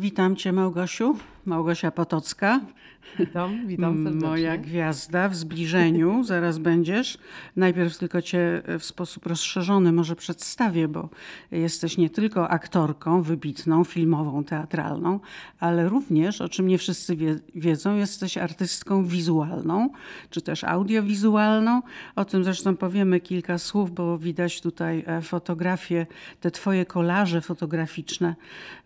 Witam Cię, Małgosiu. Małgosia Potocka. Witam, witam serdecznie. Moja gwiazda w zbliżeniu, zaraz będziesz. Najpierw tylko Cię w sposób rozszerzony może przedstawię, bo jesteś nie tylko aktorką wybitną, filmową, teatralną, ale również, o czym nie wszyscy wie, wiedzą, jesteś artystką wizualną, czy też audiowizualną. O tym zresztą powiemy kilka słów, bo widać tutaj e, fotografie, te Twoje kolaże fotograficzne,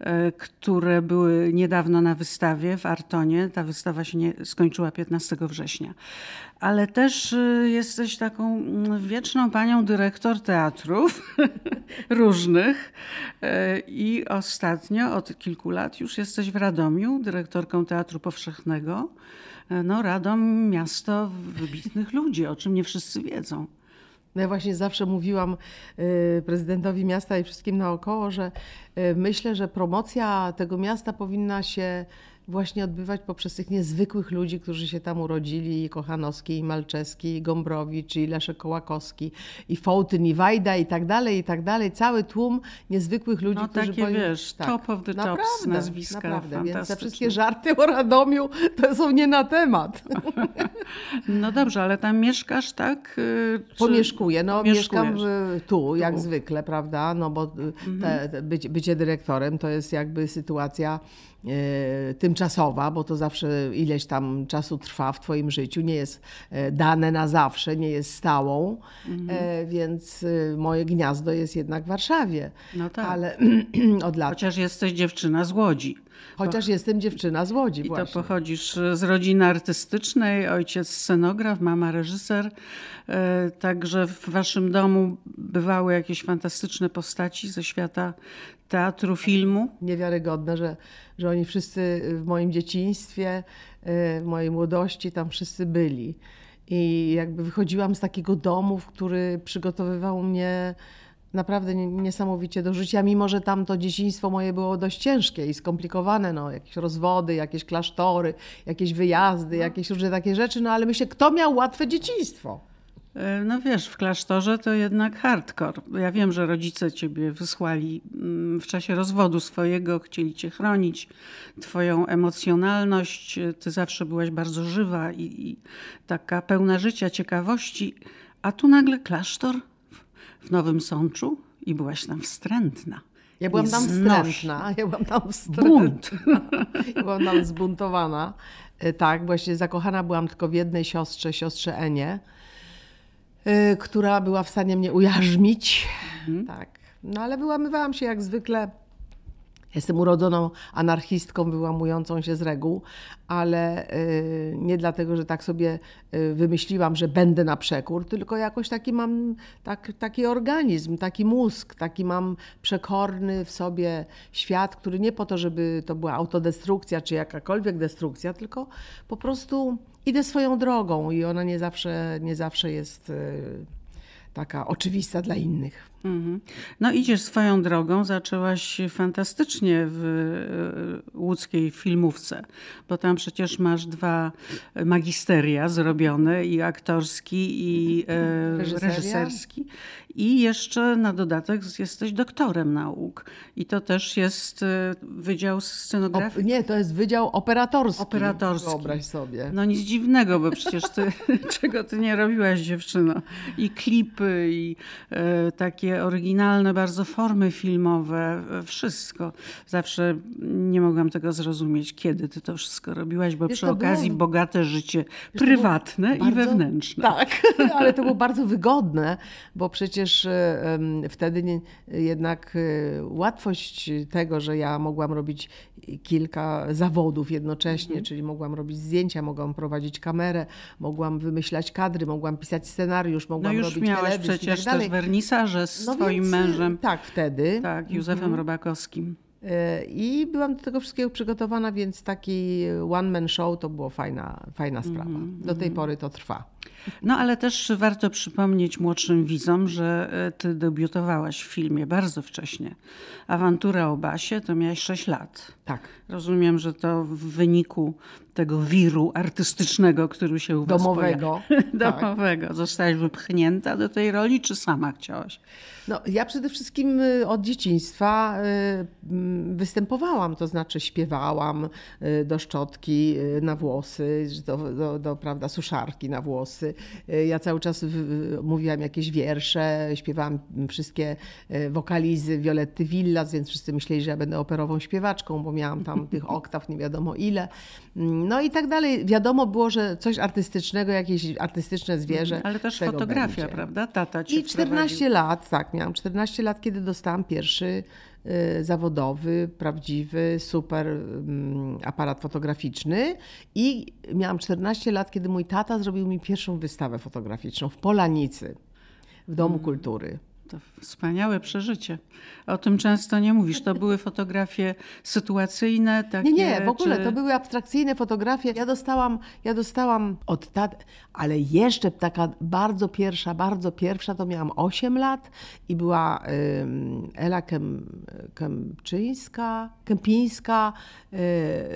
e, które były niedawno na wystawie w Artonie. Ta wystawa się nie skończyła 15 września. Ale też y, jesteś taką mm, wieczną panią dyrektor teatrów różnych y, i ostatnio od kilku lat już jesteś w Radomiu dyrektorką Teatru Powszechnego. Y, no Radom miasto wybitnych ludzi, o czym nie wszyscy wiedzą. No ja właśnie zawsze mówiłam prezydentowi miasta i wszystkim naokoło, że myślę, że promocja tego miasta powinna się właśnie odbywać poprzez tych niezwykłych ludzi, którzy się tam urodzili, i Kochanowski, i Malczewski, i Gombrowicz, i Leszek Kołakowski, i Fołtyn, i Wajda, i tak dalej, i tak dalej. Cały tłum niezwykłych ludzi, no, którzy... takie, wiesz, tak, top of the naprawdę, tops nazwiska Naprawdę, więc te wszystkie żarty o Radomiu to są nie na temat. No dobrze, ale tam mieszkasz, tak? Czy... Pomieszkuję, no mieszkam tu, jak tu. zwykle, prawda, no bo mhm. te, te bycie, bycie dyrektorem to jest jakby sytuacja tymczasowa, bo to zawsze ileś tam czasu trwa w Twoim życiu, nie jest e, dane na zawsze, nie jest stałą, mhm. E, więc moje gniazdo jest jednak w Warszawie. No tak. Ale od lat. Chociaż jesteś dziewczyna z Łodzi. Chociaż jestem dziewczyna z Łodzi I właśnie. to pochodzisz z rodziny artystycznej, ojciec scenograf, mama reżyser. Także w waszym domu bywały jakieś fantastyczne postaci ze świata teatru, filmu. Niewiarygodne, że, że oni wszyscy w moim dzieciństwie, w mojej młodości tam wszyscy byli. I jakby wychodziłam z takiego domu, w który przygotowywał mnie naprawdę niesamowicie do życia, mimo że tam to dzieciństwo moje było dość ciężkie i skomplikowane, no, jakieś rozwody, jakieś klasztory, jakieś wyjazdy, no. jakieś różne takie rzeczy, no ale myślę, kto miał łatwe dzieciństwo? E, no wiesz, w klasztorze to jednak hardcore. Ja wiem, że rodzice ciebie wysłali mm, w czasie rozwodu swojego, chcieli cię chronić, twoją emocjonalność. Ty zawsze byłaś bardzo żywa i, i taka pełna życia, ciekawości. A tu nagle klasztor w Nowym Sączu i byłaś tam wstrętna. Ja byłam tam wstrętna. Ja byłam tam wstrętna. Bunt. Ja byłam tam zbuntowana. E, tak, właśnie zakochana byłam tylko w jednej siostrze, siostrze Enie która była w stanie mnie ujarzmić. Mhm. Tak. No ale wyłamywałam się jak zwykle. Jestem urodzoną anarchistką, wyłamującą się z reguł, ale y, nie dlatego, że tak sobie y, wymyśliłam, że będę na przekór, tylko jakoś taki mam tak, taki organizm, taki mózg, taki mam przekorny w sobie świat, który nie po to, żeby to była autodestrukcja czy jakakolwiek destrukcja, tylko po prostu idę swoją drogą i ona nie zawsze, nie zawsze jest y, taka oczywista dla innych. Mhm. No idziesz swoją drogą, zaczęłaś fantastycznie w e, łódzkiej filmówce, bo tam przecież masz dwa magisteria zrobione, i aktorski, i e, reżyserski. I jeszcze na dodatek jesteś doktorem nauk. I to też jest e, Wydział Scenografii? nie, to jest Wydział Operatorski. Operatorski. Wyobraź sobie. No nic dziwnego, bo przecież ty, czego ty nie robiłaś dziewczyno. I klipy, i e, takie oryginalne bardzo formy filmowe, wszystko. Zawsze nie mogłam tego zrozumieć, kiedy ty to wszystko robiłaś, bo Wiesz, przy okazji było... bogate życie Wiesz, prywatne bardzo... i wewnętrzne. Tak, ale to było bardzo wygodne, bo przecież wtedy nie, jednak e, łatwość tego, że ja mogłam robić kilka zawodów jednocześnie, mhm. czyli mogłam robić zdjęcia, mogłam prowadzić kamerę, mogłam wymyślać kadry, mogłam pisać scenariusz, mogłam no robić już miałaś przecież tak też wernisaże z no twoim więc, mężem. Tak, wtedy. Tak, Józefem mhm. Robakowskim. E, I byłam do tego wszystkiego przygotowana, więc taki one-man show to była fajna, fajna sprawa. -hmm. Do tej pory to trwa. No ale też warto przypomnieć młodszym widzom, że e, ty debiutowałaś w filmie bardzo wcześnie. Awantura o Basie to miałaś 6 lat. Tak. Rozumiem, że to w wyniku tego wiru artystycznego, który się u was Domowego. Tak. Domowego. Zostałaś wypchnięta do tej roli, czy sama chciałaś? No, ja przede wszystkim y, od dzieciństwa y, mm, występowałam, to znaczy śpiewałam y, do szczotki na włosy, do, do, do prawda, suszarki na włosy. Ja cały czas mówiłam jakieś wiersze, śpiewałam wszystkie wokalizy Violetty Villas, więc wszyscy myśleli, że ja będę operową śpiewaczką, bo miałam tam tych oktaw nie wiadomo ile. Mm, no i tak dalej. Wiadomo było, że coś artystycznego, jakieś artystyczne zwierzę. Ale też fotografia, będzie. prawda? Tata cię I 14 wprowadził. lat, tak, miałam 14 lat, kiedy dostałam pierwszy y, zawodowy, prawdziwy, super mm, aparat fotograficzny i miałam 14 lat, kiedy mój tata zrobił mi pierwszą wystawę fotograficzną w Polanicy, w Domu mm. Kultury. To wspaniałe przeżycie. O tym często nie mówisz. To były fotografie sytuacyjne? Takie, nie, nie, w ogóle czy... to były abstrakcyjne fotografie. Ja dostałam, ja dostałam od tat, ale jeszcze taka bardzo pierwsza, bardzo pierwsza, to miałam 8 lat i była Ela Kem, Kemczyńska, Kępińska,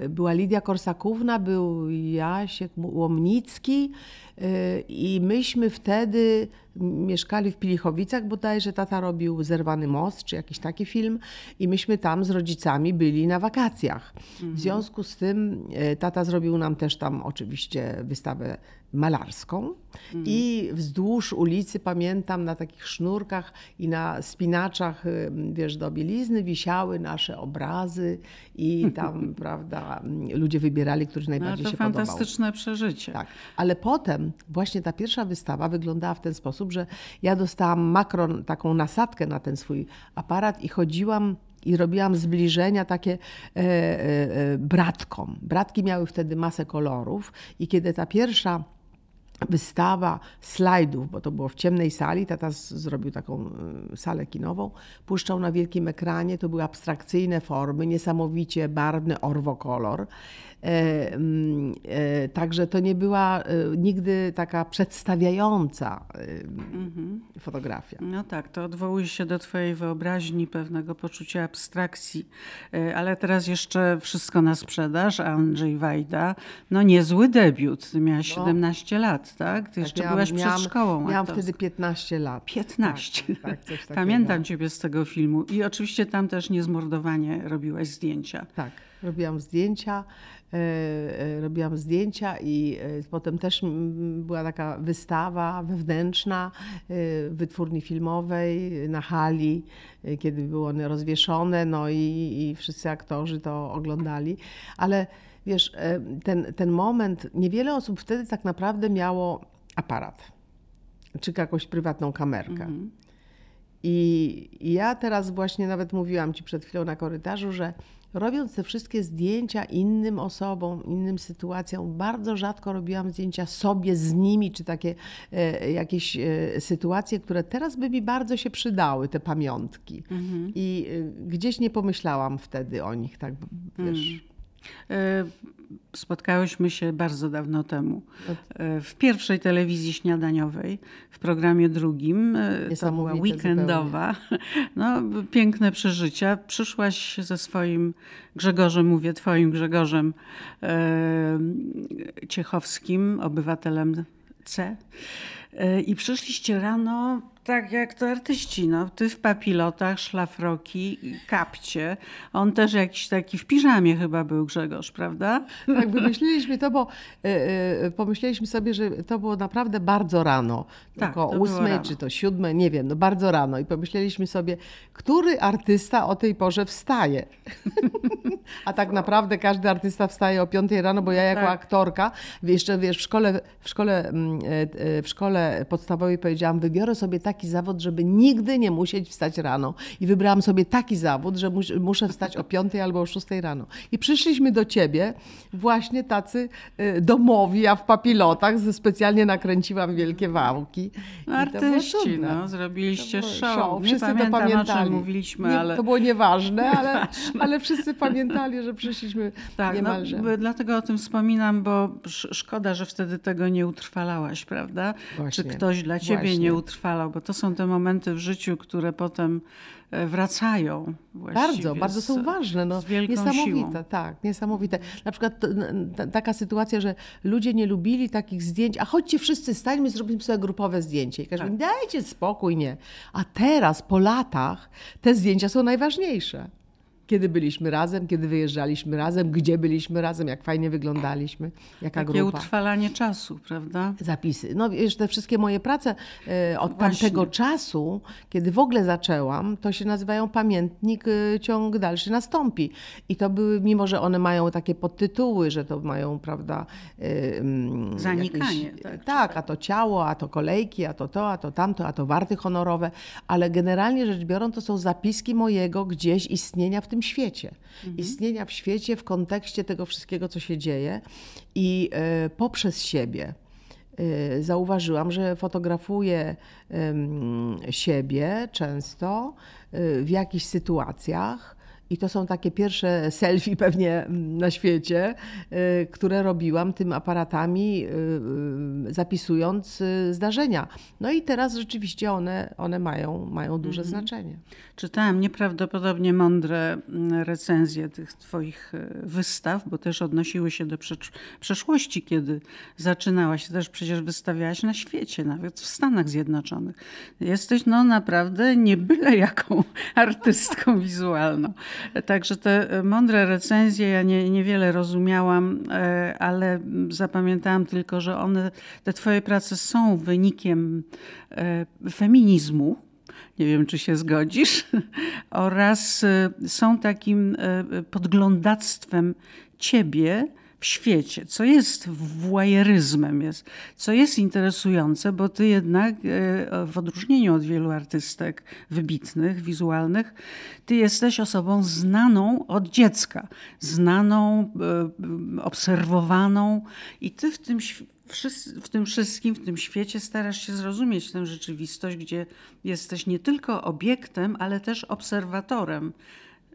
y, była Lidia Korsakówna, był Jasiek Łomnicki y, i myśmy wtedy mieszkali w Pilichowicach bodajże, tata robił Zerwany Most, czy jakiś taki film i myśmy tam z rodzicami byli na wakacjach. W związku z tym e, tata zrobił nam też tam oczywiście wystawę malarską i wzdłuż ulicy pamiętam na takich sznurkach i na spinaczach, y, wiesz, do bielizny wisiały nasze obrazy i tam, prawda, ludzie wybierali, którzy najbardziej no, to się podobał. fantastyczne przeżycie. Tak, ale potem właśnie ta pierwsza wystawa wyglądała w ten sposób, że ja dostałam makron, taką nasadkę na ten swój aparat i chodziłam i robiłam zbliżenia takie e, e, e, bratkom. Bratki miały wtedy masę kolorów i kiedy ta pierwsza wystawa slajdów, bo to było w ciemnej sali, tata zrobił taką y, salę kinową, puszczał na wielkim ekranie, to były abstrakcyjne formy, niesamowicie barwny orwokolor. E, mm, e, także to nie była e, nigdy taka przedstawiająca mhm. fotografia. No tak, to odwołuje się do Twojej wyobraźni, pewnego poczucia abstrakcji. Ale teraz jeszcze wszystko na sprzedaż. Andrzej Wajda, no niezły debiut. Ty miałaś no, 17 lat, tak? Ty tak, jeszcze miałam, byłaś przed szkołą. Miałam wtedy 15 lat. 15. Tak, tak, Pamiętam Ciebie z tego filmu. I oczywiście tam też niezmordowanie robiłaś zdjęcia. Tak, robiłam zdjęcia. E, e, robiłam zdjęcia i e, potem też była taka wystawa wewnętrzna wytwórni filmowej na hali, kiedy były one rozwieszone, no i, i wszyscy aktorzy to oglądali. Ale wiesz, ten, ten moment, niewiele osób wtedy tak naprawdę miało aparat, czy jakąś prywatną kamerkę. Mhm. I ja teraz właśnie nawet mówiłam Ci przed chwilą na korytarzu, że robiąc te wszystkie zdjęcia innym osobom, innym sytuacjom, bardzo rzadko robiłam zdjęcia sobie z nimi, czy takie e, jakieś e, sytuacje, które teraz by mi bardzo się przydały, te pamiątki. Mhm. I e, gdzieś nie pomyślałam wtedy o nich, tak wiesz. Mhm. E, spotkałyśmy się bardzo dawno temu e, w pierwszej telewizji śniadaniowej, w programie drugim. E, to była weekendowa. No, piękne przeżycia. Przyszłaś ze swoim Grzegorzem, mówię twoim Grzegorzem Ciechowskim, obywatelem C. I przyszliście rano tak jak to artyści, no. Ty w papilotach, szlafroki, kapcie. On też jakiś taki w piżamie chyba był Grzegorz, prawda? Tak, wymyśliliśmy to, bo y, y, pomyśleliśmy sobie, że to było naprawdę bardzo rano. Tak, o ósmej czy to siódmej, nie wiem, no bardzo rano. I pomyśleliśmy sobie, który artysta o tej porze wstaje? A tak naprawdę każdy artysta wstaje o piątej rano, bo ja jako tak. aktorka, jeszcze wiesz, w szkole, w szkole, mm, e, w szkole podstawowej powiedziałam, wybiorę sobie taki taki zawód, żeby nigdy nie musieć wstać rano. I wybrałam sobie taki zawód, że mus, muszę wstać o 5 albo o 6 rano. I przyszliśmy do ciebie właśnie tacy y, domowi, a w papilotach specjalnie nakręciłam wielkie wałki. No, artyści, no, zrobiliście show. show. Wszyscy pamiętam, to pamiętali. mówiliśmy, nie, ale... To było nieważne, ale, ale wszyscy pamiętali, że przyszliśmy tak, no, niemalże. No, dlatego o tym wspominam, bo szkoda, że wtedy tego nie utrwalałaś, prawda? Właśnie, Czy ktoś dla ciebie właśnie. nie utrwalał, bo to są te momenty w życiu, które potem e, wracają. Bardzo, bardzo są z, ważne. No, niesamowite, siłą. tak, niesamowite. Na przykład t- t- taka sytuacja, że ludzie nie lubili takich zdjęć, a chodźcie wszyscy stańmy, zrobimy sobie grupowe zdjęcie. I każdy Tak. mówi, dajcie spokój, nie. A teraz, po latach, te zdjęcia są najważniejsze. Kiedy byliśmy razem, kiedy wyjeżdżaliśmy razem, gdzie byliśmy razem, jak fajnie wyglądaliśmy, jaka Takie grupa. utrwalanie czasu, prawda? Zapisy. No wiesz, te wszystkie moje prace e, od Właśnie. tamtego czasu, kiedy w ogóle zaczęłam, to się nazywają Pamiętnik, e, ciąg dalszy nastąpi. I to były, mimo że one mają takie podtytuły, że to mają, prawda... e, mm, Zanikanie, jakieś- tak. Tak, a to ciało, a to kolejki, a to to, a to tamto, a to warty honorowe, ale generalnie rzecz biorąc, to są zapiski mojego gdzieś istnienia w tym świecie. Istnienia w świecie w kontekście tego wszystkiego, co się dzieje i e, poprzez siebie. E, Zauważyłam, że fotografuję siebie często e, w jakichś sytuacjach. I to są takie pierwsze selfie pewnie mm, na świecie, y, które robiłam tym aparatami, y, y, zapisując zdarzenia. No i teraz rzeczywiście one, one mają, mają duże znaczenie. Czytałam nieprawdopodobnie mądre mm, recenzje tych Twoich wystaw, bo też odnosiły się do przeszłości, kiedy zaczynałaś. Też przecież wystawiałaś na świecie, nawet w Stanach Zjednoczonych. Jesteś no naprawdę nie byle jaką artystką wizualną. Także te e, mądre recenzje ja nie, niewiele rozumiałam, e, ale zapamiętałam tylko, że one, te Twoje prace są wynikiem e, feminizmu. Nie wiem, czy się zgodzisz, oraz są takim podglądactwem ciebie w świecie, co jest włajeryzmem, jest, co jest interesujące, bo ty jednak y, w odróżnieniu od wielu artystek wybitnych, wizualnych, ty jesteś osobą znaną od dziecka, znaną, y, obserwowaną i ty w tym w tym wszystkim, w tym świecie starasz się zrozumieć tę rzeczywistość, gdzie jesteś nie tylko obiektem, ale też obserwatorem.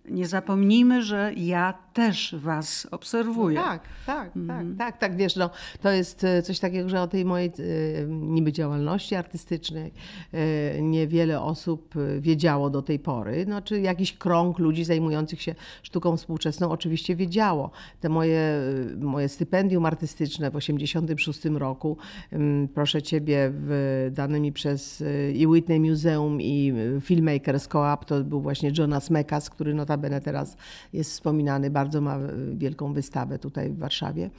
Nie zapomnijmy, że ja też was obserwuję. Tak, tak, tak, tak, tak, wiesz, no, to jest e, coś takiego, że o tej mojej e, niby działalności artystycznej e, niewiele osób wiedziało do tej pory, no, czy jakiś krąg ludzi zajmujących się sztuką współczesną oczywiście wiedziało. Te moje, moje stypendium artystyczne w 86 roku, em, proszę Ciebie, w, dane mi przez i Whitney Museum i Filmmakers Co-op, to był właśnie Jonas Mekas, który notabene teraz jest wspominany, bardzo ma e, wielką wystawę tutaj w Warszawie.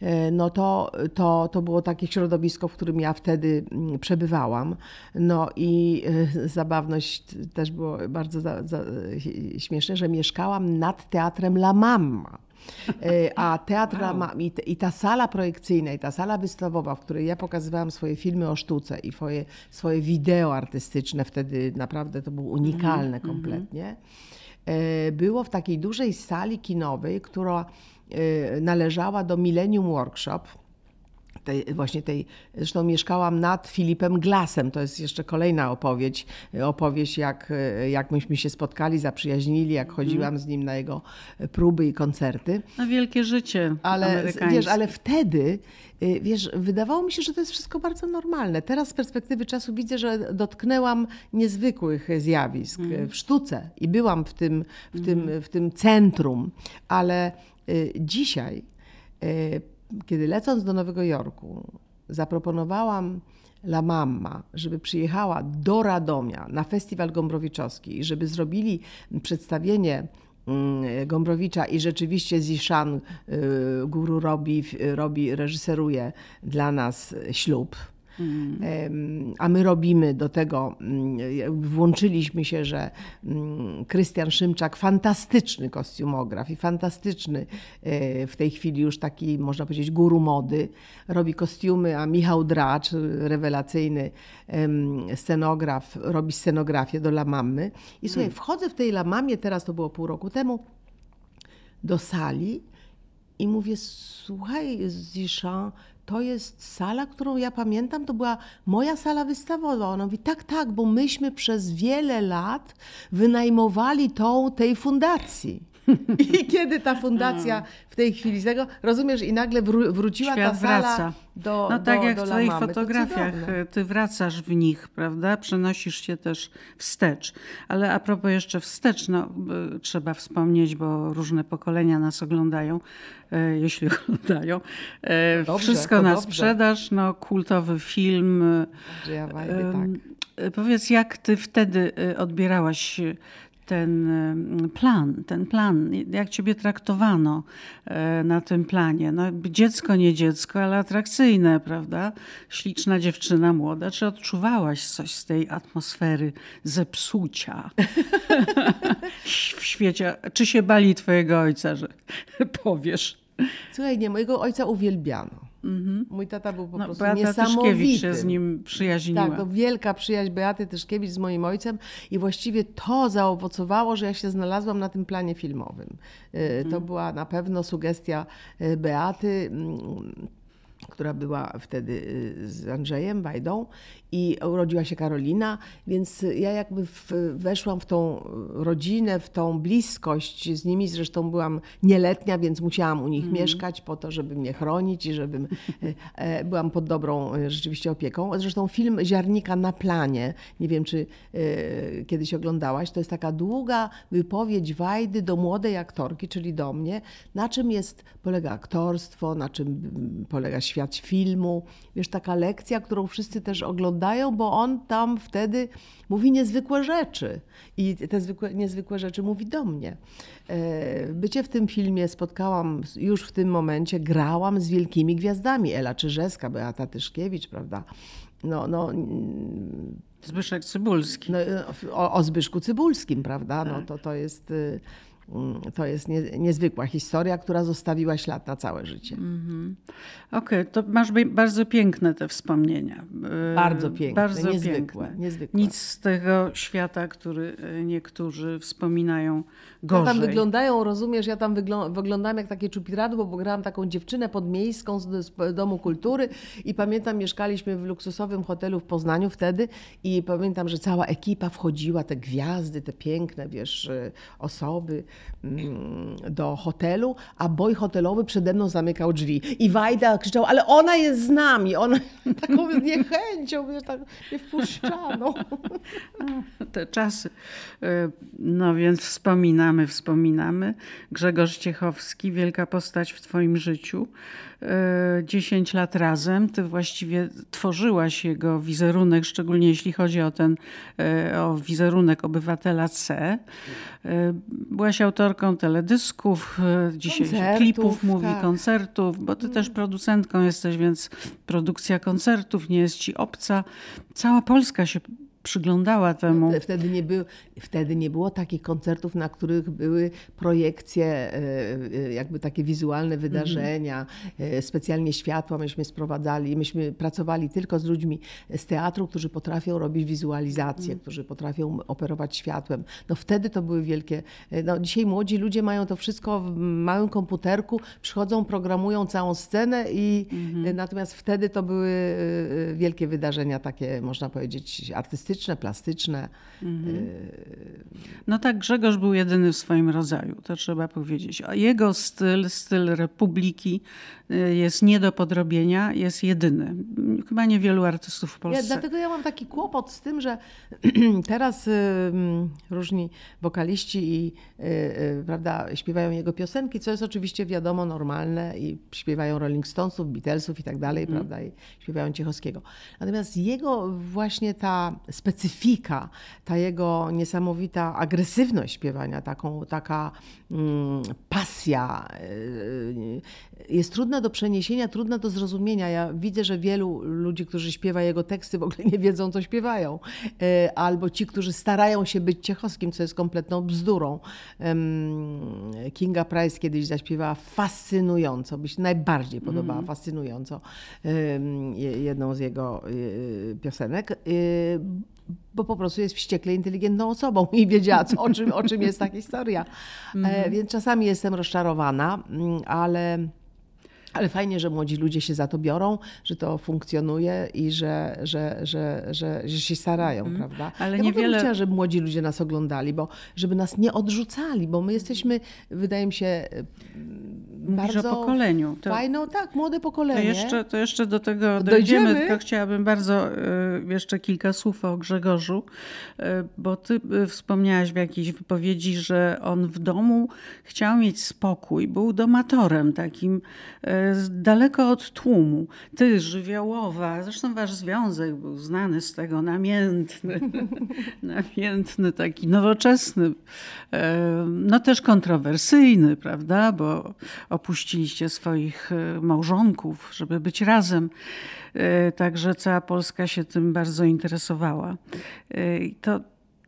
E, No to, to, to było takie środowisko, w którym ja wtedy mm, przebywałam. No i e, zabawność też było bardzo za, za, śmieszne, że mieszkałam nad teatrem La Mamma. A teatr La Ma- i, i ta sala projekcyjna, i ta sala wystawowa, w której ja pokazywałam swoje filmy o sztuce i swoje, swoje wideo artystyczne, wtedy naprawdę to było unikalne kompletnie, e, było w takiej dużej sali kinowej, która e, należała do Millennium Workshop tej, właśnie tej, zresztą mieszkałam nad Filipem Glasem, to jest jeszcze kolejna opowieść, opowieść jak, jak myśmy się spotkali, zaprzyjaźnili, jak chodziłam z nim na jego próby i koncerty. No wielkie życie Ale wiesz, ale wtedy, y, wiesz, wydawało mi się, że to jest wszystko bardzo normalne. Teraz z perspektywy czasu widzę, że dotknęłam niezwykłych zjawisk Mhm. w sztuce i byłam w tym, w tym, w tym centrum, ale y, dzisiaj, y, kiedy lecąc do Nowego Jorku, zaproponowałam La Mamma, żeby przyjechała do Radomia na festiwal Gombrowiczoski i żeby zrobili przedstawienie mm, Gombrowicza i rzeczywiście Zishan y, Guru robi, robi, reżyseruje dla nas ślub. Em, A my robimy do tego, mm, włączyliśmy się, że mm, Krystian Szymczak, fantastyczny kostiumograf i fantastyczny e, w tej chwili już taki, można powiedzieć, guru mody, robi kostiumy, a Michał Dracz, rewelacyjny scenograf, robi scenografię do La Mamy. I słuchaj, wchodzę w tej La Mamie, teraz to było pół roku temu, do sali i mówię, słuchaj Zishan, to jest sala, którą ja pamiętam, to była moja sala wystawowa. Ona mówi, tak, tak, bo myśmy przez wiele lat wynajmowali tą tej fundacji. I kiedy ta fundacja w tej chwili z tego, rozumiesz, i nagle wró- wróciła Świat ta sala wraca. do No tak do, jak do w twoich fotografiach, cudowne. ty wracasz w nich, prawda? Przenosisz się też wstecz. Ale a propos jeszcze wstecz, no, trzeba wspomnieć, bo różne pokolenia nas oglądają, e, jeśli oglądają. E, Dobrze, Wszystko na dobrze. sprzedaż, no, kultowy film. e, Andrzeja Wajdy, tak. E, Powiedz, jak ty wtedy e, odbierałaś e, ten plan, ten plan, jak ciebie traktowano e, na tym planie? No, dziecko, nie dziecko, ale atrakcyjne, prawda? Śliczna dziewczyna młoda. Czy odczuwałaś coś z tej atmosfery zepsucia w świecie? Czy się bali twojego ojca, że powiesz? Słuchaj, nie, mojego ojca uwielbiano. Mój tata był po Mhm. No, prostu Beata niesamowity. Tyszkiewicz się z nim przyjaźniła. Tak, to wielka przyjaźń Beaty Tyszkiewicz z moim ojcem i właściwie to zaowocowało, że ja się znalazłam na tym planie filmowym. Y, Mhm. To była na pewno sugestia y, Beaty, mm, która była wtedy y, z Andrzejem Wajdą i urodziła się Karolina, więc ja jakby w, weszłam w tą rodzinę, w tą bliskość z nimi. Zresztą byłam nieletnia, więc musiałam u nich mieszkać po to, żeby mnie chronić i żebym e, e, byłam pod dobrą e, rzeczywiście opieką. Zresztą film Ziarnika na planie, nie wiem czy kiedyś oglądałaś, to jest taka długa wypowiedź Wajdy do młodej aktorki, czyli do mnie, na czym jest, polega aktorstwo, na czym mm, polega świat filmu. Wiesz, taka lekcja, którą wszyscy też oglądają, bo on tam wtedy mówi niezwykłe rzeczy. I te zwykłe, niezwykłe rzeczy mówi do mnie. E, Bycie w tym filmie spotkałam już w tym momencie, grałam z wielkimi gwiazdami. Ela Czyżewska, Beata Tyszkiewicz, prawda? No, no, Zbyszek Cybulski. no, o, o Zbyszku Cybulskim, prawda? No, to, to jest, y, to jest nie, niezwykła historia, która zostawiła ślad na całe życie. Okej, to masz bardzo piękne te wspomnienia. E, Bardzo piękne, bardzo niezwykłe, piękne. niezwykłe. Nic z tego świata, który e, niektórzy wspominają Ja gorzej. tam wyglądają, rozumiesz, ja tam wyglą- wyglądam jak takie czupiradło, bo grałam taką dziewczynę podmiejską z, z Domu Kultury i pamiętam, mieszkaliśmy w luksusowym hotelu w Poznaniu wtedy i pamiętam, że cała ekipa wchodziła, te gwiazdy, te piękne, wiesz, y, osoby mm, do hotelu, a boj hotelowy przede mną zamykał drzwi. I Wajda krzyczał, ale ona jest z nami, ona taką z niechęcią, wiesz, tak nie wpuszczano. te czasy. E, No więc wspominamy, wspominamy. Grzegorz Ciechowski, wielka postać w twoim życiu. E, 10 lat razem. Ty właściwie tworzyłaś jego wizerunek, szczególnie jeśli chodzi o ten, e, o wizerunek obywatela C. E, Byłaś autorką teledysków, e, dzisiaj klipów mówi, tak. koncertów, bo ty też producentką jesteś, więc produkcja koncertów nie jest ci obca. Cała Polska się przyglądała temu. Wtedy nie, był, wtedy nie było takich koncertów, na których były projekcje, e, e, jakby takie wizualne wydarzenia, e, specjalnie światła myśmy sprowadzali. Myśmy pracowali tylko z ludźmi z teatru, którzy potrafią robić wizualizację, którzy potrafią operować światłem. No wtedy to były wielkie. No dzisiaj młodzi ludzie mają to wszystko w małym komputerku, przychodzą, programują całą scenę i e, natomiast wtedy to były wielkie wydarzenia, takie można powiedzieć artystyczne, plastyczne. No tak, Grzegorz był jedyny w swoim rodzaju, to trzeba powiedzieć. A jego styl, styl Republiki y, jest nie do podrobienia, jest jedyny. Chyba niewielu artystów w Ja, Polsce. dlatego ja mam taki kłopot z tym, że teraz y, mm, różni wokaliści i y, y, prawda, śpiewają jego piosenki, co jest oczywiście wiadomo normalne i śpiewają Rolling Stonesów, Beatlesów i tak dalej, prawda, i śpiewają Ciechowskiego. Natomiast jego właśnie ta specyfika, ta jego niesamowita agresywność śpiewania, taką, taka mm, pasja y, jest do przeniesienia, trudna do zrozumienia. Ja widzę, że wielu ludzi, którzy śpiewa jego teksty, w ogóle nie wiedzą, co śpiewają. E, Albo ci, którzy starają się być ciechowskim, co jest kompletną bzdurą. Kinga Price kiedyś zaśpiewała fascynująco, by się najbardziej podobała, fascynująco em, je- jedną z jego e, piosenek. e, Bo po prostu jest wściekle inteligentną osobą i wiedziała, co, o, czym, o czym jest ta historia. E, Więc czasami jestem rozczarowana, mm, ale Ale fajnie, że młodzi ludzie się za to biorą, że to funkcjonuje i że, że, że, że, że się starają, prawda? Ale ja niewiele- bym chciała, żeby młodzi ludzie nas oglądali, bo żeby nas nie odrzucali, bo my jesteśmy, wydaje mi się, mm, Mówisz bardzo o pokoleniu. To, fajną, tak, młode to, pokolenie. jeszcze, to jeszcze do tego Dojdziemy. dojdziemy, tylko chciałabym bardzo y, jeszcze kilka słów o Grzegorzu, y, bo ty y, wspomniałaś w jakiejś wypowiedzi, że on w domu chciał mieć spokój, był domatorem takim daleko od tłumu. Ty, żywiołowa, zresztą wasz związek był znany z tego, namiętny, namiętny, taki nowoczesny, no też kontrowersyjny, prawda, bo opuściliście swoich y, małżonków, żeby być razem. Y, Także cała Polska się tym bardzo interesowała. Y, To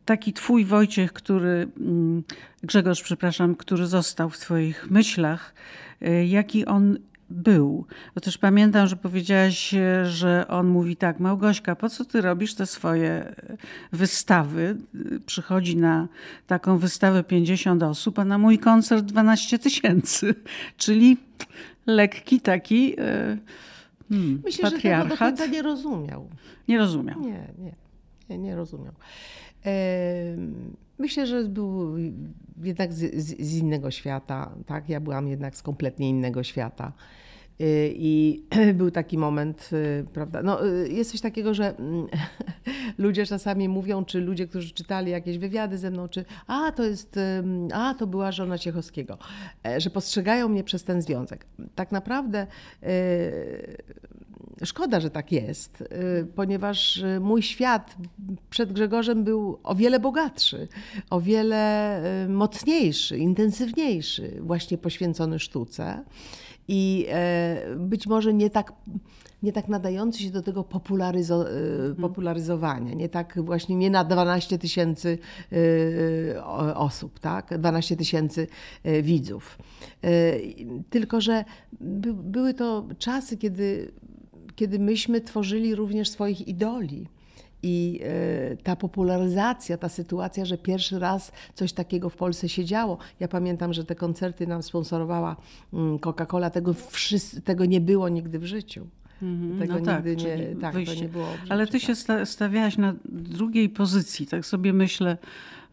taki twój Wojciech, który, mm, Grzegorz, przepraszam, który został w twoich myślach, jaki on był. Bo też pamiętam, że powiedziałaś, że on mówi tak, Małgośka, po co ty robisz te swoje y, wystawy? Przychodzi na taką wystawę 50 osób, a na mój koncert 12 tysięcy. Czyli lekki taki y, hmm, Myślę, że tego do patriarchat. nie rozumiał. Nie rozumiał. Nie, nie, nie, nie rozumiał. Em, Myślę, że był jednak z, z, z innego świata. Tak? Ja byłam jednak z kompletnie innego świata. Y, I był taki moment, y, prawda? No, y, jest coś takiego, że mm, ludzie czasami mówią, czy ludzie, którzy czytali jakieś wywiady ze mną, czy a to jest, a to była żona Ciechowskiego, e, że postrzegają mnie przez ten związek. Tak naprawdę szkoda, że tak jest, ponieważ mój świat przed Grzegorzem był o wiele bogatszy, o wiele mocniejszy, intensywniejszy, właśnie poświęcony sztuce i e, być może nie tak, nie tak nadający się do tego popularyzo, y, popularyzowania, nie tak właśnie, nie na 12 tysięcy o- osób, tak? 12 tysięcy widzów. Tylko, że by, były to czasy, kiedy, kiedy myśmy tworzyli również swoich idoli. I e, ta popularyzacja, ta sytuacja, że pierwszy raz coś takiego w Polsce się działo. Ja pamiętam, że te koncerty nam sponsorowała mm, Coca-Cola. Tego, tego nie było nigdy w życiu. Tego no tak, nigdy czyli nie, tak, to nie było życiu. Ale ty tak. się sta- stawiałaś na drugiej pozycji, tak sobie myślę,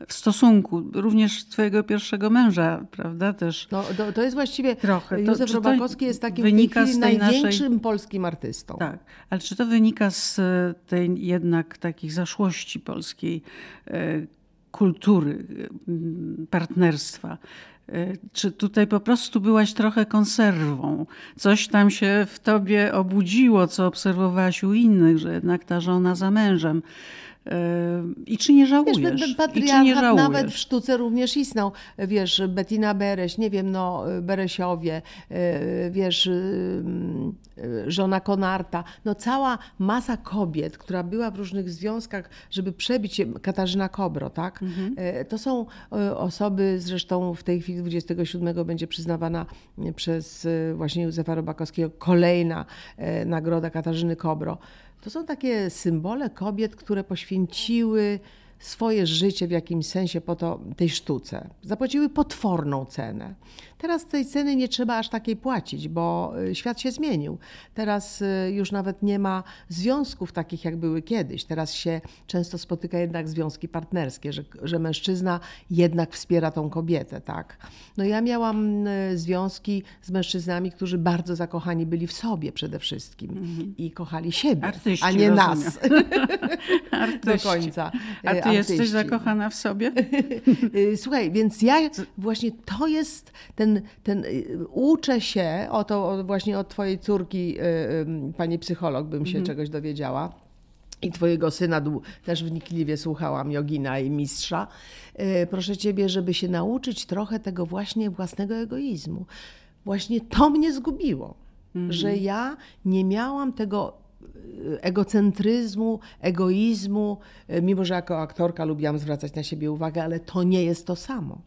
w stosunku również twojego pierwszego męża, prawda? Też No, to, to jest właściwie, Trochę. To- Józef Robakowski jest takim wynika tej z tej naszej- największym polskim artystą. tak. Ale czy to wynika z e, tej jednak takiej zaszłości polskiej e, kultury, partnerstwa? E, Czy tutaj po prostu byłaś trochę konserwą? Coś tam się w tobie obudziło, co obserwowałaś u innych, że jednak ta żona za mężem. E, I czy nie Wiesz, żałujesz? ten, ten I czy nie patriarchat żałujesz? nawet w sztuce również istniał. Wiesz, Bettina Bereś, nie wiem, no, Beresiowie, e, wiesz, y, y, żona Konarta. No cała masa kobiet, która była w różnych związkach, żeby przebić się, Katarzyna Kobro, tak? E, To są osoby, zresztą w tej chwili 27 będzie przyznawana przez właśnie Józefa Robakowskiego kolejna nagroda Katarzyny Kobro. To są takie symbole kobiet, które poświęciły swoje życie w jakimś sensie po to tej sztuce. Zapłaciły potworną cenę. Teraz tej ceny nie trzeba aż takiej płacić, bo y, świat się zmienił. Teraz y, już nawet nie ma związków takich, jak były kiedyś. Teraz się często spotyka jednak związki partnerskie, że, że mężczyzna jednak wspiera tą kobietę, tak? No ja miałam y, związki z mężczyznami, którzy bardzo zakochani byli w sobie przede wszystkim i kochali siebie, Artyści, a nie rozumiem. nas do Artyści. końca. A ty y, jesteś artyści. zakochana w sobie? Słuchaj, więc ja właśnie to jest ten, ten y, uczę się, o to właśnie od twojej córki, y, pani psycholog, bym się czegoś dowiedziała. I twojego syna też wnikliwie słuchałam, jogina i mistrza. Y, Proszę ciebie, żeby się nauczyć trochę tego właśnie własnego egoizmu. Właśnie to mnie zgubiło, że ja nie miałam tego egocentryzmu, egoizmu, y, mimo że jako aktorka lubiłam zwracać na siebie uwagę, ale to nie jest to samo.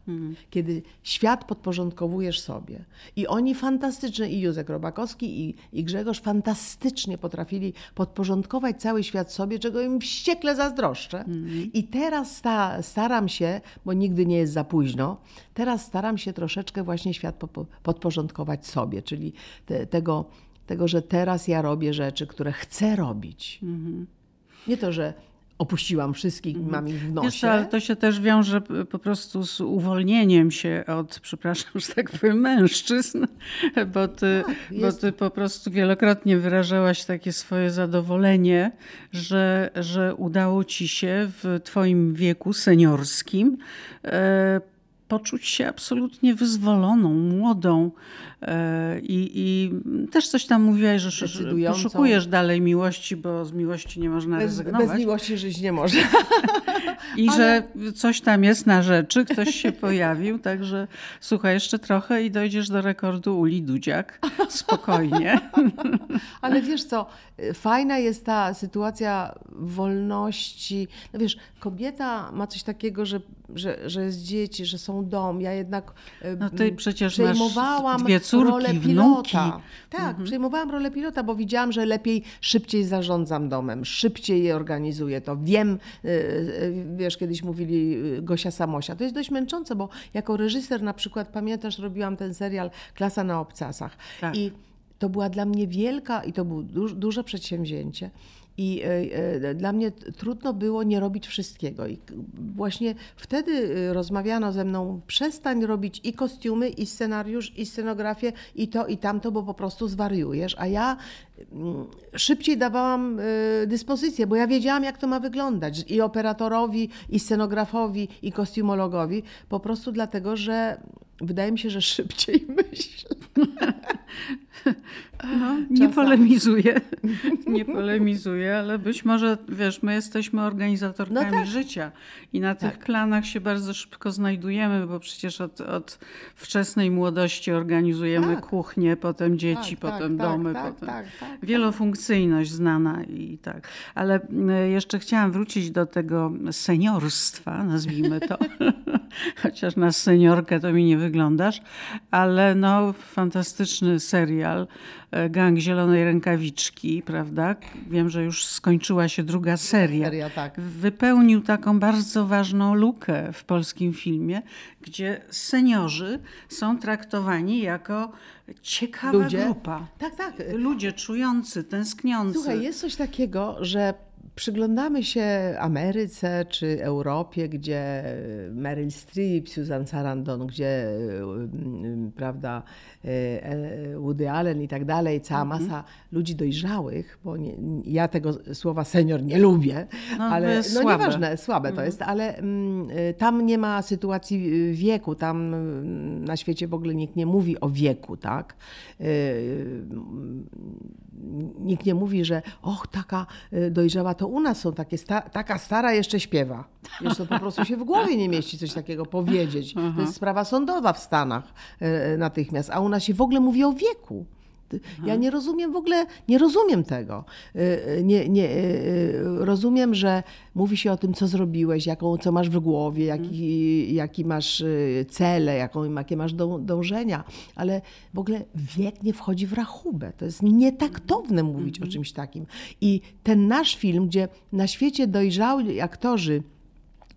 Kiedy świat podporządkowujesz sobie i oni fantastycznie, i Józek Robakowski, i, i Grzegorz fantastycznie potrafili podporządkować cały świat sobie, czego im wściekle zazdroszczę. I teraz sta, staram się, bo nigdy nie jest za późno, teraz staram się troszeczkę właśnie świat po, podporządkować sobie, czyli te, tego, tego, że teraz ja robię rzeczy, które chcę robić. Nie to, że opuściłam wszystkich, mam ich w Wiesz nosie. co, ale to się też wiąże po prostu z uwolnieniem się od, przepraszam, że tak powiem, mężczyzn, bo ty, bo jest- ty po prostu wielokrotnie wyrażałaś takie swoje zadowolenie, że, że udało ci się w twoim wieku seniorskim e, poczuć się absolutnie wyzwoloną, młodą i, i też coś tam mówiłaś, że, poszukujesz dalej miłości, bo z miłości nie można bez, rezygnować. bez miłości żyć nie może. I że coś tam jest na rzeczy, ktoś się pojawił, także słuchaj, jeszcze trochę i dojdziesz do rekordu Uli Dudziak. Spokojnie. Ale wiesz co, fajna jest ta sytuacja wolności. No wiesz, kobieta ma coś takiego, że, że, że jest dzieci, że są dom. Ja jednak No ty przecież masz przejmowałam dwie córki, rolę wnuki. pilota. Tak, przejmowałam rolę pilota, bo widziałam, że lepiej, szybciej zarządzam domem, szybciej je organizuję to. Wiem, y, y, wiesz, kiedyś mówili y, Gosia Samosia. To jest dość męczące, bo jako reżyser na przykład, pamiętasz, robiłam ten serial Klasa na obcasach. Tak. I to była dla mnie wielka i to było duż, duże przedsięwzięcie. I e, e, dla mnie trudno było nie robić wszystkiego. I właśnie wtedy e, rozmawiano ze mną: przestań robić i kostiumy, i scenariusz, i scenografię, i to, i tamto, bo po prostu zwariujesz. A ja mm, szybciej dawałam dyspozycję, bo ja wiedziałam, jak to ma wyglądać. I operatorowi, i scenografowi, i kostiumologowi, po prostu dlatego, że wydaje mi się, że szybciej myślę. No, nie polemizuję, nie polemizuję, ale być może, wiesz, my jesteśmy organizatorkami No tak. życia i na tych Tak. planach się bardzo szybko znajdujemy, bo przecież od, od wczesnej młodości organizujemy Tak. kuchnię, potem dzieci, Tak, potem tak, domy, tak, potem tak, tak, wielofunkcyjność znana i tak. Ale mm, jeszcze chciałam wrócić do tego seniorstwa, nazwijmy to. Chociaż na seniorkę to mi nie wyglądasz, ale no fantastyczny serial e, Gang Zielonej Rękawiczki, prawda? Wiem, że już skończyła się druga seria. Seria, tak. Wypełnił taką bardzo ważną lukę w polskim filmie, gdzie seniorzy są traktowani jako ciekawa Ludzie. grupa. Tak, tak. Ludzie czujący, tęskniący. Słuchaj, jest coś takiego, że przyglądamy się Ameryce czy Europie, gdzie Meryl Streep, Susan Sarandon, gdzie prawda, Woody Allen i tak dalej, cała Mhm. masa ludzi dojrzałych, bo nie, ja tego słowa senior nie lubię, No, ale no słabe. nieważne, słabe to jest, ale mm, y, tam nie ma sytuacji y, wieku, tam y, na świecie w ogóle nikt nie mówi o wieku, tak? Y, mm, Nikt nie mówi, że och, taka dojrzała, to u nas są takie, sta- taka stara jeszcze śpiewa. Wiesz, to po prostu się w głowie nie mieści coś takiego powiedzieć. To jest sprawa sądowa w Stanach natychmiast, a u nas się w ogóle mówi o wieku. Ja nie rozumiem w ogóle, nie rozumiem tego. Y, y, Nie, nie, y, rozumiem, że mówi się o tym, co zrobiłeś, jaką, co masz w głowie, jaki, jaki masz cele, jaką, jakie masz dą, dążenia, ale w ogóle wiek nie wchodzi w rachubę. To jest nietaktowne mówić o czymś takim. I ten nasz film, gdzie na świecie dojrzali aktorzy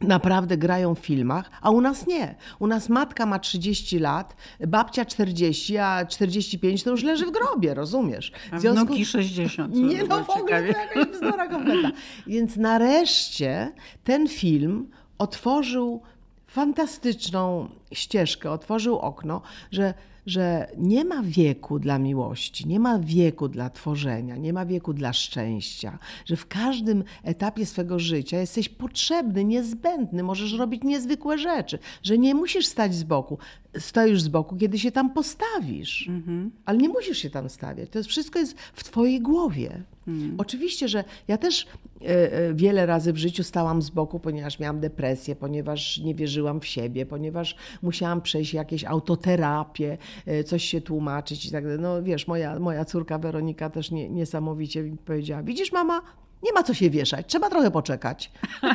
naprawdę grają w filmach, a u nas nie. U nas matka ma 30 lat, babcia 40, a 45 to już leży w grobie, rozumiesz? W związku- wnuki 60. co Nie no, w ogóle to jakaś bzdura kompletna. Więc nareszcie ten film otworzył fantastyczną ścieżkę, otworzył okno, że, że nie ma wieku dla miłości, nie ma wieku dla tworzenia, nie ma wieku dla szczęścia, że w każdym etapie swego życia jesteś potrzebny, niezbędny, możesz robić niezwykłe rzeczy, że nie musisz stać z boku. Stoisz z boku, kiedy się tam postawisz, ale nie musisz się tam stawiać. To jest, wszystko jest w twojej głowie. Oczywiście, że ja też e, e, wiele razy w życiu stałam z boku, ponieważ miałam depresję, ponieważ nie wierzyłam w siebie, ponieważ musiałam przejść jakieś autoterapię, e, coś się tłumaczyć i tak dalej. No wiesz, moja, moja córka Weronika też nie, niesamowicie mi powiedziała, widzisz mama, nie ma co się wieszać, trzeba trochę poczekać.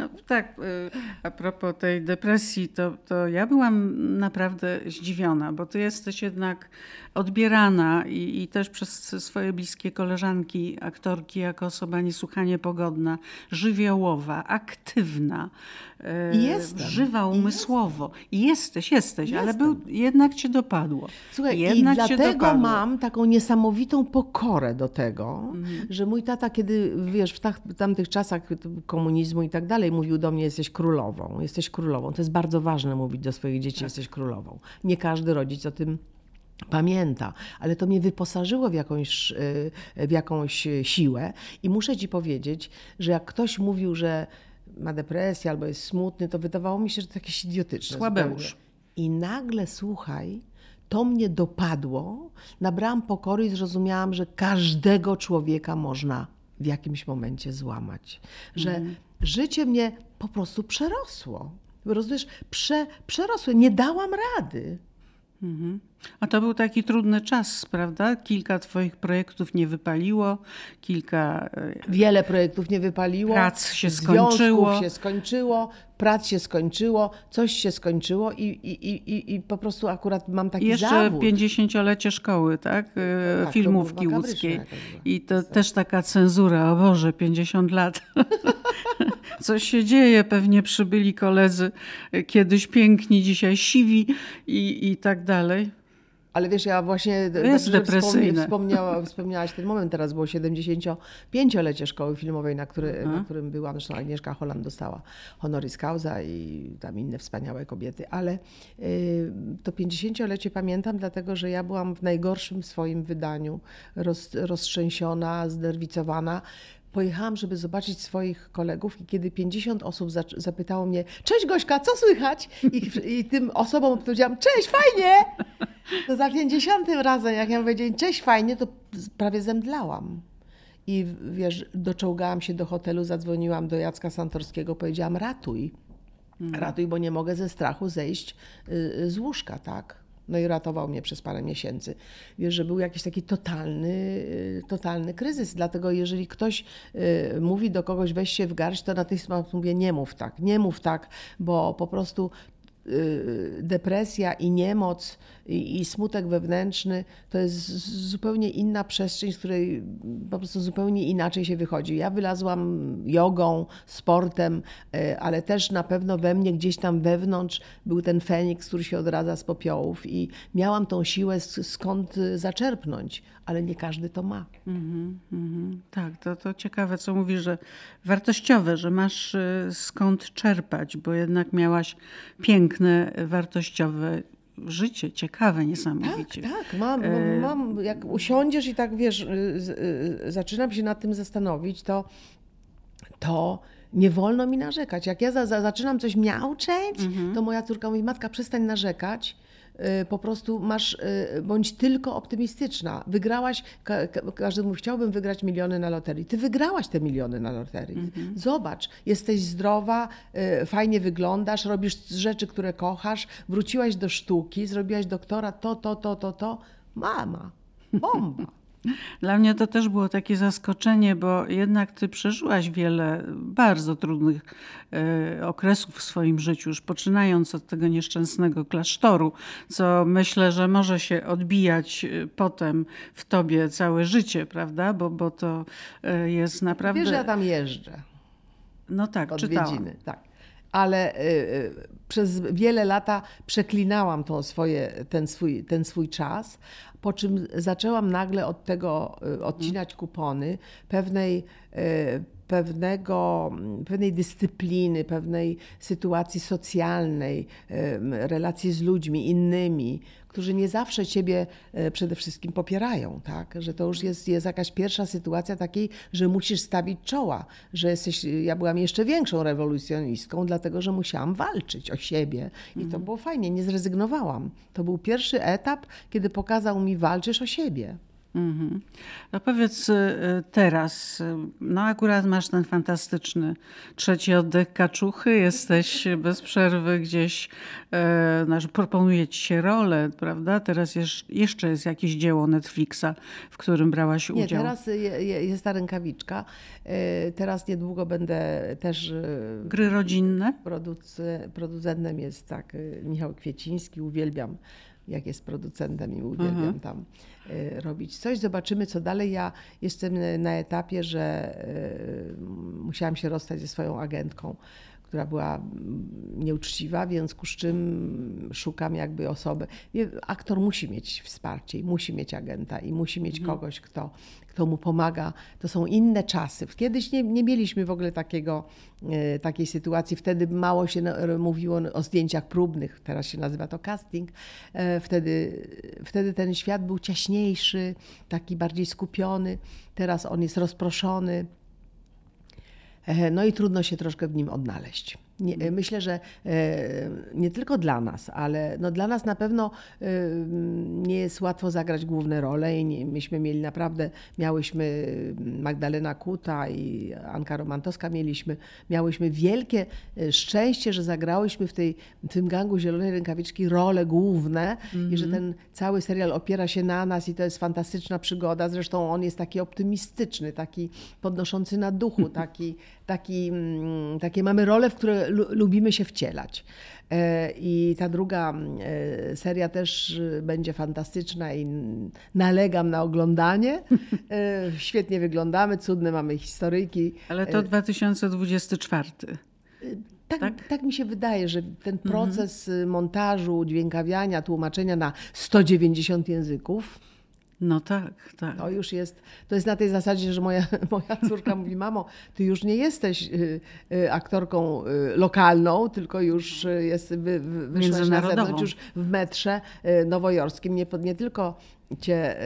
No, tak, y, a propos tej depresji, to, to ja byłam naprawdę zdziwiona, bo ty jesteś jednak odbierana i, i też przez swoje bliskie koleżanki, aktorki, jako osoba niesłychanie pogodna, żywiołowa, aktywna, I jestem. żywa umysłowo. I jesteś, jesteś, ale Jestem. był, jednak cię dopadło. Słuchaj, jednak i dlatego dopadło. mam taką niesamowitą pokorę do tego, Mhm. że mój tata, kiedy wiesz, w tak- tamtych czasach komunizmu i tak dalej, mówił do mnie: Jesteś królową, jesteś królową. To jest bardzo ważne mówić do swoich dzieci: Jesteś królową. Nie każdy rodzic o tym pamięta, ale to mnie wyposażyło w jakąś, y, w jakąś siłę i muszę ci powiedzieć, że jak ktoś mówił, że ma depresję albo jest smutny, to wydawało mi się, że to jakieś idiotyczne. Słabeusz. I nagle, słuchaj, to mnie dopadło, nabrałam pokory i zrozumiałam, że każdego człowieka można w jakimś momencie złamać. Że życie mnie po prostu przerosło. Rozumiesz? Prze, przerosło. Nie dałam rady. A to był taki trudny czas, prawda? Kilka twoich projektów nie wypaliło, kilka e, Wiele projektów nie wypaliło. Prac się skończyło. się skończyło, prac się skończyło, coś się skończyło i, i, i, i- po prostu akurat mam taki jeszcze zawód. 50-lecie szkoły, tak? E, to Filmówki było łódzkiej. I to też taka cenzura, o Boże, 50 lat. Coś się dzieje, pewnie przybyli koledzy, e, kiedyś piękni, dzisiaj siwi i, i tak dalej. Ale wiesz, ja właśnie jest depresyjne. Wspomniała, wspomniałaś ten moment, teraz było 75-lecie szkoły filmowej, na, który, na którym byłam. Zresztą Agnieszka Holland dostała honoris causa i tam inne wspaniałe kobiety. Ale y, to 50-lecie pamiętam, dlatego że ja byłam w najgorszym swoim wydaniu, roz, roztrzęsiona, znerwicowana. Pojechałam, żeby zobaczyć swoich kolegów i kiedy 50 osób zapytało mnie, cześć Gośka, co słychać? I, I tym osobom odpowiedziałam, cześć, fajnie! To za 50 razem, jak ja powiedziałam, cześć, fajnie, to prawie zemdlałam. I wiesz, doczołgałam się do hotelu, zadzwoniłam do Jacka Santorskiego, powiedziałam, ratuj. Ratuj, bo nie mogę ze strachu zejść y, z łóżka, tak? No i ratował mnie przez parę miesięcy. Wiesz, że był jakiś taki totalny, y, totalny kryzys. Dlatego jeżeli ktoś y, mówi do kogoś weź się w garść, to natychmiast mówię nie mów tak, nie mów tak, bo po prostu depresja i niemoc i, i smutek wewnętrzny to jest zupełnie inna przestrzeń, z której po prostu zupełnie inaczej się wychodzi. Ja wylazłam jogą, sportem, y, ale też na pewno we mnie gdzieś tam wewnątrz był ten feniks, który się odradza z popiołów i miałam tą siłę skąd y, zaczerpnąć, ale nie każdy to ma. Mhm, Tak, to, to ciekawe, co mówisz, że wartościowe, że masz y, skąd czerpać, bo jednak miałaś piękne, wartościowe życie, ciekawe Tak, niesamowicie. tak, mam, mam, jak usiądziesz i tak wiesz, y, y, zaczynam się nad tym zastanowić, to, to nie wolno mi narzekać. Jak ja za, za, zaczynam coś miauczeć, to moja córka mówi, matka, przestań narzekać. Y, Po prostu masz, y, bądź tylko optymistyczna. Wygrałaś, ka, ka, każdy mówi, chciałbym wygrać miliony na loterii. Ty wygrałaś te miliony na loterii. Zobacz, jesteś zdrowa, y, fajnie wyglądasz, robisz rzeczy, które kochasz, wróciłaś do sztuki, zrobiłaś doktora, to, to, to, to, to. Mama, bomba. Dla mnie to też było takie zaskoczenie, bo jednak ty przeżyłaś wiele bardzo trudnych e, okresów w swoim życiu, już poczynając od tego nieszczęsnego klasztoru, co myślę, że może się odbijać e, potem w tobie całe życie, prawda? Bo, bo to e, jest naprawdę... Wiesz, ja tam jeżdżę. No tak, czytałam. odwiedziny. Tak. Ale y, y, przez wiele lata przeklinałam tą swoje, ten, swój, ten swój czas, po czym zaczęłam nagle od tego y, odcinać kupony pewnej, pewnego, pewnej dyscypliny, pewnej sytuacji socjalnej, relacji z ludźmi innymi, którzy nie zawsze ciebie e, przede wszystkim popierają, tak? Że to już jest, jest jakaś pierwsza sytuacja takiej, że musisz stawić czoła, że jesteś, ja byłam jeszcze większą rewolucjonistką, dlatego że musiałam walczyć o siebie i to było fajnie, nie zrezygnowałam. To był pierwszy etap, kiedy pokazał mi, walczysz o siebie. Mhm. No powiedz y, teraz, y, no akurat masz ten fantastyczny trzeci oddech kaczuchy, jesteś bez przerwy gdzieś, znaczy proponuje ci się rolę, prawda? Teraz jeszcze jest jakieś dzieło Netflixa, w którym brałaś udział. Nie, teraz jest ta rękawiczka. E, teraz niedługo będę też... E, Gry rodzinne? producentem jest tak Michał Kwieciński, uwielbiam jak jest producentem i uwielbiam mhm. tam y, robić coś. Zobaczymy, co dalej. Ja jestem na etapie, że y, musiałam się rozstać ze swoją agentką, która była mm, nieuczciwa, w związku z czym szukam jakby osoby. Aktor musi mieć wsparcie i musi mieć agenta i musi mieć mhm. kogoś, kto, kto mu pomaga. To są inne czasy. Kiedyś nie, nie mieliśmy w ogóle takiego, e, takiej sytuacji. Wtedy mało się mówiło o zdjęciach próbnych, teraz się nazywa to casting. E, wtedy, wtedy ten świat był ciaśniejszy, taki bardziej skupiony. Teraz on jest rozproszony. E, no i trudno się troszkę w nim odnaleźć. Nie, mhm. myślę, że e, nie tylko dla nas, ale no dla nas na pewno e, nie jest łatwo zagrać główne role i nie, myśmy mieli naprawdę, miałyśmy Magdalena Kuta i Anka Romantowska mieliśmy, miałyśmy wielkie e, szczęście, że zagrałyśmy w, tej, w tym gangu Zielonej Rękawiczki role główne mm -hmm. i że mhm. ten cały serial opiera się na nas i to jest fantastyczna przygoda. Zresztą on jest taki optymistyczny, taki podnoszący na duchu, taki, taki, mm, takie mamy role, w które lubimy się wcielać. E, I ta druga e, seria też będzie fantastyczna i nalegam na oglądanie. E, świetnie wyglądamy, cudne mamy historyjki. Ale to 2024. Tak, tak? tak, mi się wydaje, że ten mhm. proces mhm. montażu, dźwiękawiania, tłumaczenia na 190 języków no tak, tak. To już jest, to jest na tej zasadzie, że moja, moja córka mówi, mamo, ty już nie jesteś y, y, aktorką y, lokalną, tylko już jest, wy, wyszłaś na zewnątrz, już w metrze nowojorskim, nie, nie tylko cię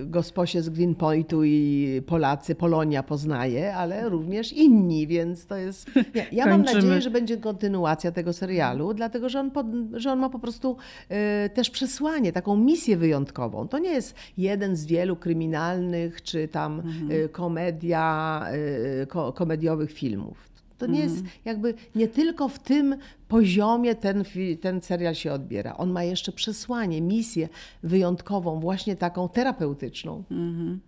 y, gosposie z Greenpointu i Polacy, Polonia poznaje, ale również inni, więc to jest... Ja, ja mam nadzieję, że będzie kontynuacja tego serialu, dlatego że on, po, że on ma po prostu y, też przesłanie, taką misję wyjątkową. To nie jest jeden z wielu kryminalnych czy tam mhm. y, komedia, ko, komediowych filmów. To nie jest mhm. jakby nie tylko w tym poziomie ten, ten serial się odbiera. On ma jeszcze przesłanie, misję wyjątkową, właśnie taką terapeutyczną. Mhm.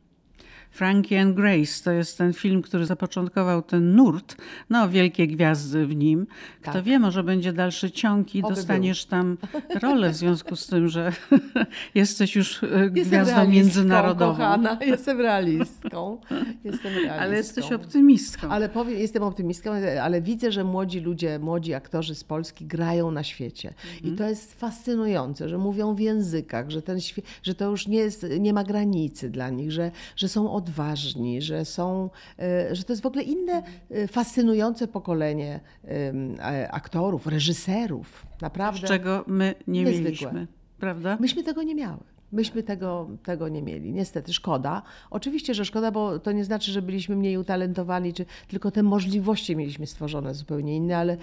Frankie and Grace to jest ten film, który zapoczątkował ten nurt. No, wielkie gwiazdy w nim. Kto tak. wie, może będzie dalszy ciąg i Oby dostaniesz był. tam rolę w związku z tym, że jesteś już e, gwiazdą międzynarodową. Kochana, jestem realistką. Jestem realistką. Ale jesteś optymistką. Ale powiem, jestem optymistką, ale widzę, że młodzi ludzie, młodzi aktorzy z Polski grają na świecie. Mhm. I to jest fascynujące, że mówią w językach, że, ten że to już nie, jest, nie ma granicy dla nich, że, że są odważni, że są, e, że to jest w ogóle inne e, fascynujące pokolenie e, aktorów, reżyserów. Naprawdę. Z czego my nie niezwykłe. mieliśmy, prawda? Myśmy tego nie miały. Myśmy tego, tego nie mieli. Niestety, szkoda. Oczywiście, że szkoda, bo to nie znaczy, że byliśmy mniej utalentowani, czy tylko te możliwości mieliśmy stworzone zupełnie inne, ale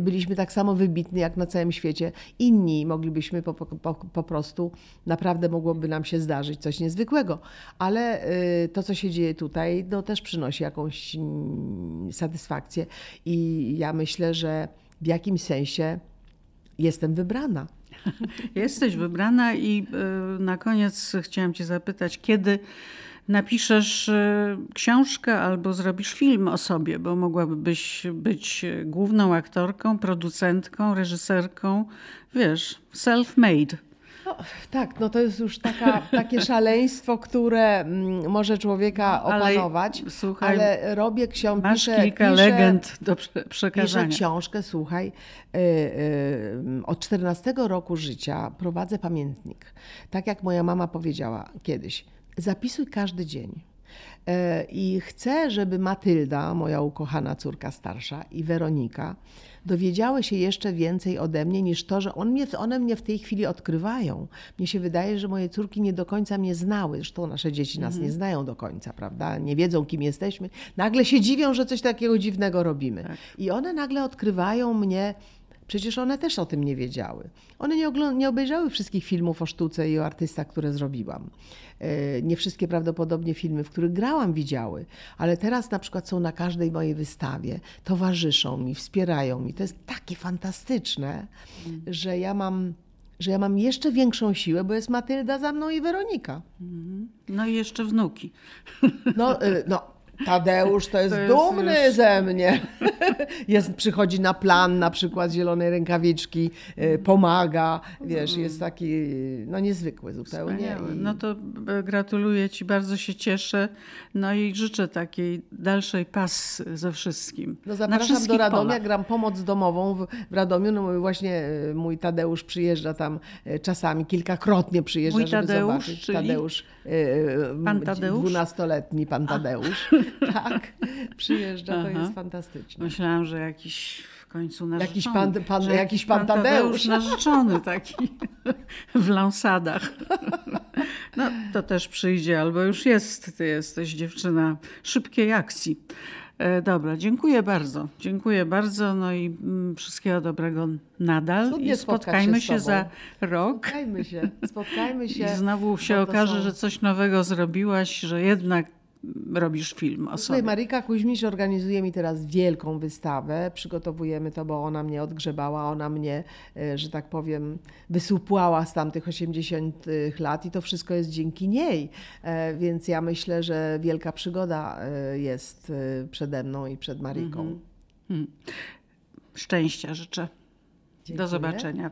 byliśmy tak samo wybitni jak na całym świecie. Inni moglibyśmy po, po, po prostu, naprawdę mogłoby nam się zdarzyć coś niezwykłego. Ale y, to, co się dzieje tutaj, no, też przynosi jakąś satysfakcję. I ja myślę, że w jakimś sensie jestem wybrana. Jesteś wybrana i e, na koniec chciałam Cię zapytać, kiedy napiszesz e, książkę albo zrobisz film o sobie, bo mogłabyś być główną aktorką, producentką, reżyserką, wiesz, self-made. No, tak, no to jest już taka, takie szaleństwo, które mm, może człowieka opanować, ale, słuchaj, ale robię książkę. Masz piszę, kilka piszę, legend do przekazania. Piszę książkę, słuchaj, yy, yy, od 14 roku życia prowadzę pamiętnik. Tak jak moja mama powiedziała kiedyś, zapisuj każdy dzień. E, I chcę, żeby Matylda, moja ukochana córka starsza, i Weronika dowiedziały się jeszcze więcej ode mnie niż to, że on mnie, one mnie w tej chwili odkrywają. Mnie się wydaje, że moje córki nie do końca mnie znały. Zresztą nasze dzieci nas mhm. nie znają do końca, prawda? Nie wiedzą, kim jesteśmy. Nagle się dziwią, że coś takiego dziwnego robimy. Tak. I one nagle odkrywają mnie Przecież one też o tym nie wiedziały. One nie, nie obejrzały wszystkich filmów o sztuce i o artystach, które zrobiłam. E, Nie wszystkie prawdopodobnie filmy, w których grałam, widziały, ale teraz na przykład są na każdej mojej wystawie, towarzyszą mi, wspierają mi. To jest takie fantastyczne, że ja mam. Że ja mam jeszcze większą siłę, bo jest Matylda za mną i Weronika. No i jeszcze wnuki. No, y, no Tadeusz to jest To jest dumny już- ze mnie. Jest, przychodzi na plan na przykład zielonej rękawiczki, y, pomaga, wiesz, jest taki no niezwykły zupełnie. Wspaniały. No to e, gratuluję Ci, bardzo się cieszę. No i życzę takiej dalszej pas ze wszystkim. No zapraszam do Radomia, polach. gram pomoc domową w, w Radomiu. No właśnie y, mój Tadeusz przyjeżdża tam y, czasami, kilkakrotnie przyjeżdża, Mój żeby Tadeusz, zobaczyć. czyli? Tadeusz, Pan Tadeusz? Dwunastoletni pan Tadeusz. tak, przyjeżdża, to Aha. jest fantastyczne. Myślałam, że jakiś w końcu narzeczony. Jakiś pan- pan- że jakiś pan Tadeusz. narzeczony taki w lansadach. No to też przyjdzie, albo już jest. Ty jesteś dziewczyna szybkiej akcji. E, Dobra, dziękuję bardzo. Dziękuję bardzo. No i mm, wszystkiego dobrego nadal. Cudnie I spotkajmy się się za rok. Spotkajmy się, spotkajmy się. I znowu się to okaże, są- że coś nowego zrobiłaś, że jednak robisz film o sobie. Marika Kuźmisz organizuje mi teraz wielką wystawę. Przygotowujemy to, bo ona mnie odgrzebała, ona mnie, e, że tak powiem, wysupłała z tamtych 80 lat i to wszystko jest dzięki niej. E, Więc ja myślę, że wielka przygoda e, jest przede mną i przed Mariką. Szczęścia życzę. Dziękuję. Do zobaczenia.